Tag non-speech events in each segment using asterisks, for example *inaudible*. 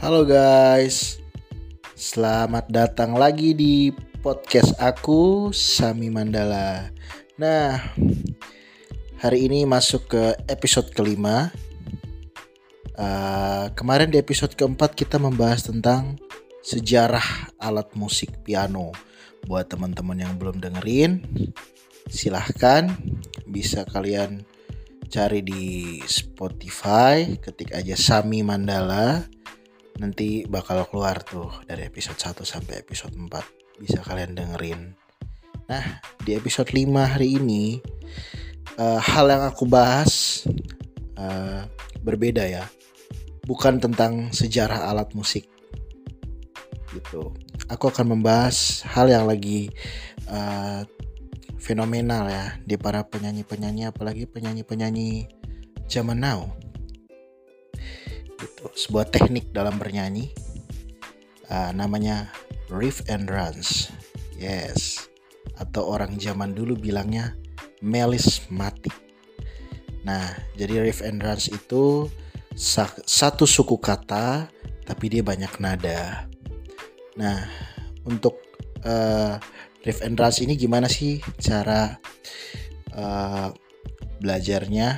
Halo guys, selamat datang lagi di podcast aku Sami Mandala. Nah, hari ini masuk ke episode kelima. Uh, kemarin di episode keempat kita membahas tentang sejarah alat musik piano. Buat teman-teman yang belum dengerin, silahkan bisa kalian cari di Spotify, ketik aja Sami Mandala. Nanti bakal keluar tuh dari episode 1 sampai episode 4. Bisa kalian dengerin. Nah, di episode 5 hari ini uh, hal yang aku bahas uh, berbeda ya bukan tentang sejarah alat musik gitu. Aku akan membahas hal yang lagi uh, fenomenal ya di para penyanyi-penyanyi apalagi penyanyi-penyanyi zaman now. Gitu. Sebuah teknik dalam bernyanyi uh, namanya riff and runs. Yes. Atau orang zaman dulu bilangnya melismatic. Nah, jadi riff and runs itu satu suku kata tapi dia banyak nada. Nah, untuk uh, riff and runs ini gimana sih cara uh, belajarnya?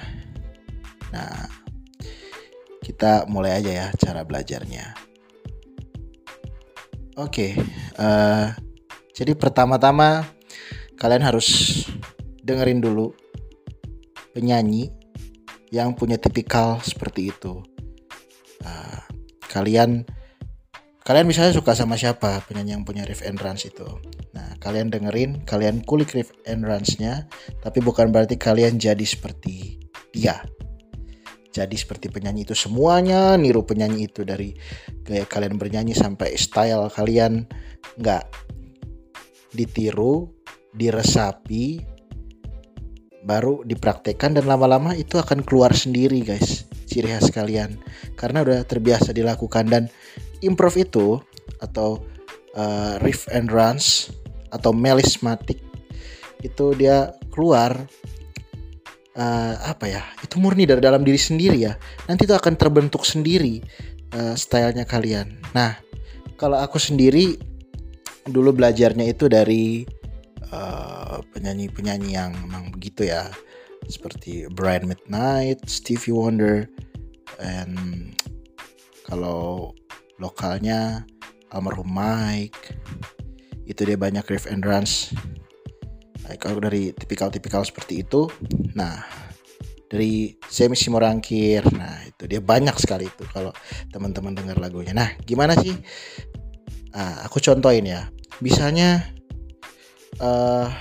Nah, kita mulai aja ya cara belajarnya. Oke, okay, uh, eh, jadi pertama-tama kalian harus dengerin dulu penyanyi yang punya tipikal seperti itu. Uh, kalian kalian misalnya suka sama siapa penyanyi yang punya riff and runs itu. Nah, kalian dengerin, kalian kulik riff and runs-nya, tapi bukan berarti kalian jadi seperti dia. Jadi seperti penyanyi itu semuanya niru penyanyi itu dari gaya kalian bernyanyi sampai style kalian nggak ditiru, diresapi, baru dipraktekkan dan lama-lama itu akan keluar sendiri guys ciri khas kalian. Karena udah terbiasa dilakukan dan improv itu atau uh, riff and runs atau melismatic itu dia keluar uh, apa ya itu murni dari dalam diri sendiri ya. Nanti itu akan terbentuk sendiri uh, stylenya kalian. Nah kalau aku sendiri dulu belajarnya itu dari Eh, penyanyi-penyanyi uh, yang memang begitu ya. Seperti Brian Midnight, Stevie Wonder, and kalau lokalnya almarhum Mike. Itu dia banyak riff and runs kalau dari tipikal-tipikal seperti itu nah dari Semi Simorangkir nah itu dia banyak sekali itu kalau teman-teman dengar lagunya. Nah gimana sih? Nah, aku contohin ya. Misalnya uh,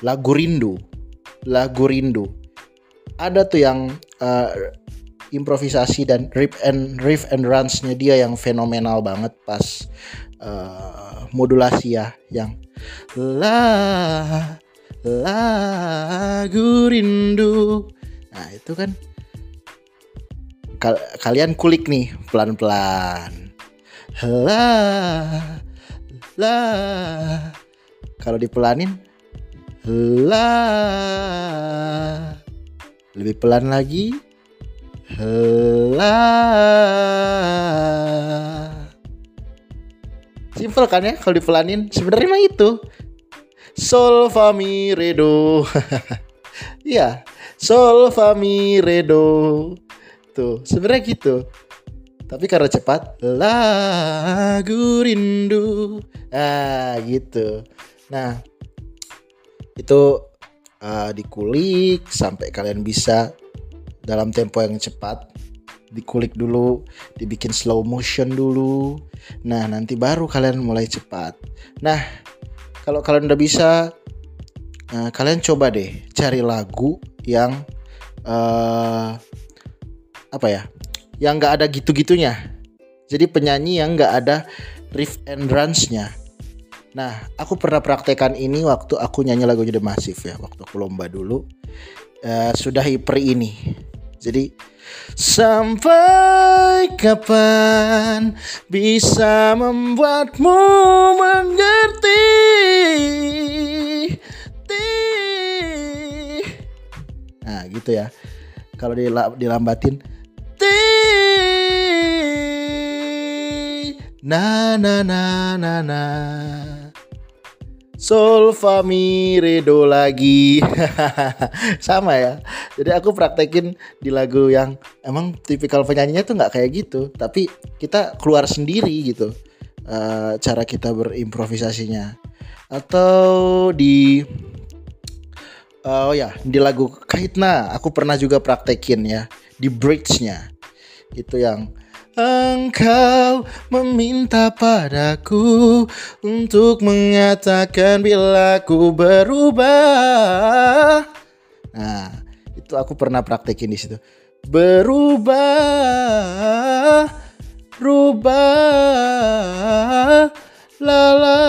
lagu rindu lagu rindu. Ada tuh yang uh, improvisasi dan riff and riff and runsnya dia yang fenomenal banget pas uh, modulasi ya yang la lagu rindu. Nah itu kan kal kalian kulik nih pelan-pelan. La la kalau dipelanin la lebih pelan lagi la simple kan ya kalau dipelanin. Sebenarnya mah itu. Sol fa mi re do. *laughs* Iya. Sol fa mi re do. Tuh sebenarnya gitu. Tapi karena cepat lagu rindu. Ah gitu. Nah, itu uh, dikulik sampai kalian bisa dalam tempo yang cepat. Dikulik dulu, dibikin slow motion dulu. Nah, nanti baru kalian mulai cepat. Nah, kalau kalian udah bisa, uh, kalian coba deh cari lagu yang uh, apa ya, yang nggak ada gitu-gitunya. Jadi penyanyi yang nggak ada riff and runs-nya. Nah, aku pernah praktekkan ini waktu aku nyanyi lagu The Massive ya, waktu aku lomba dulu. Uh, sudah hiper ini. Jadi sampai kapan bisa membuatmu mengerti? Nah, gitu ya. Kalau dilambatin Na na na na na. Sol fa mi re lagi. *laughs* Sama ya. Jadi aku praktekin di lagu yang emang tipikal penyanyinya tuh nggak kayak gitu, tapi kita keluar sendiri gitu. Uh, cara kita berimprovisasinya. Atau di uh, oh ya, di lagu Kaitna aku pernah juga praktekin ya di bridge-nya. Itu yang Engkau meminta padaku untuk mengatakan bila ku berubah. Nah, itu aku pernah praktekin di situ. Berubah, rubah, lala.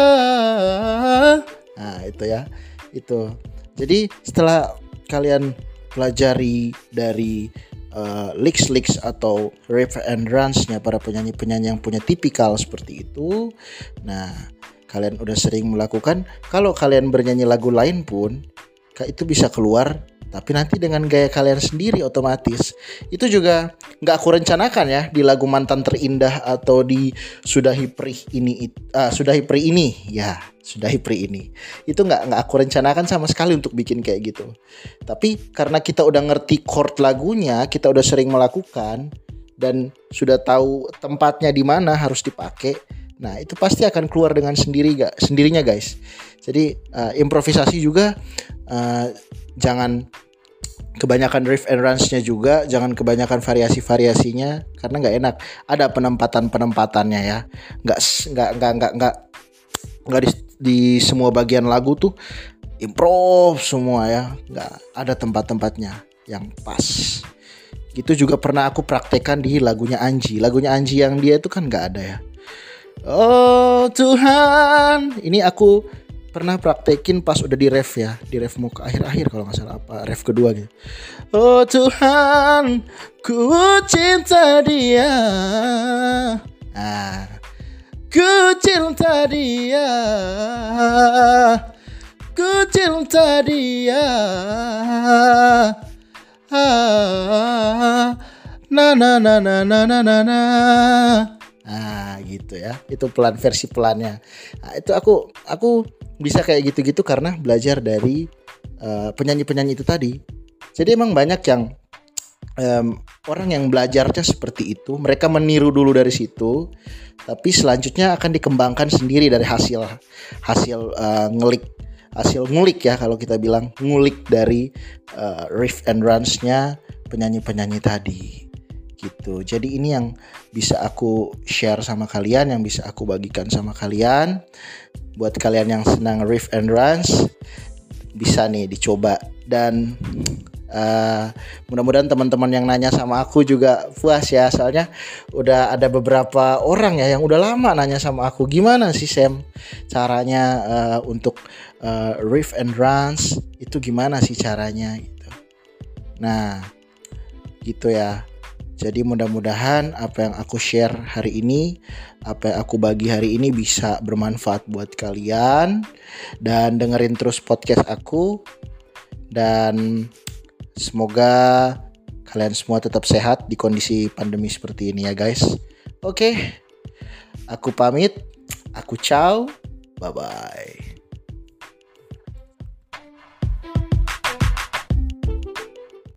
Nah, itu ya. Itu. Jadi setelah kalian pelajari dari uh, leaks leaks atau riff and runs-nya para penyanyi-penyanyi yang punya tipikal seperti itu. Nah, kalian udah sering melakukan. Kalau kalian bernyanyi lagu lain pun, itu bisa keluar tapi nanti dengan gaya kalian sendiri otomatis itu juga nggak aku rencanakan ya di lagu mantan terindah atau di sudahi perih ini uh, sudahi ini. Ya sudahi perih ini. Itu nggak nggak aku rencanakan sama sekali untuk bikin kayak gitu. Tapi karena kita udah ngerti chord lagunya kita udah sering melakukan dan sudah tahu tempatnya di mana harus dipakai nah itu pasti akan keluar dengan sendiri gak sendirinya guys jadi uh, improvisasi juga uh, jangan kebanyakan riff and runs-nya juga, jangan kebanyakan variasi-variasinya karena nggak enak. Ada penempatan-penempatannya ya. Nggak nggak nggak nggak nggak nggak di, di semua bagian lagu tuh improv semua ya. Nggak ada tempat-tempatnya yang pas. Gitu juga pernah aku praktekkan di lagunya Anji. Lagunya Anji yang dia itu kan nggak ada ya. Oh Tuhan, ini aku pernah praktekin pas udah di ref ya, di ref mau ke akhir-akhir kalau nggak salah apa ref kedua gitu. Oh Tuhan, ku cinta dia. Ah, ku cinta dia. Ku cinta dia. Ah, na na na na na na na. Ah gitu ya. Itu pelan versi pelannya. Nah, itu aku aku bisa kayak gitu-gitu karena belajar dari eh, penyanyi-penyanyi itu tadi. Jadi emang banyak yang um, orang yang belajarnya seperti itu, mereka meniru dulu dari situ, tapi selanjutnya akan dikembangkan sendiri dari hasil hasil uh, ngelik hasil ngulik ya kalau kita bilang ngulik dari uh, riff and runs-nya penyanyi-penyanyi tadi gitu. Jadi ini yang bisa aku share sama kalian, yang bisa aku bagikan sama kalian. Buat kalian yang senang riff and runs, bisa nih dicoba. Dan uh, mudah-mudahan teman-teman yang nanya sama aku juga puas ya. Soalnya udah ada beberapa orang ya yang udah lama nanya sama aku gimana sih Sam caranya uh, untuk uh, riff and runs? Itu gimana sih caranya? Gitu. Nah gitu ya jadi mudah-mudahan apa yang aku share hari ini, apa yang aku bagi hari ini bisa bermanfaat buat kalian dan dengerin terus podcast aku dan semoga kalian semua tetap sehat di kondisi pandemi seperti ini ya guys. Oke. Aku pamit. Aku ciao. Bye bye.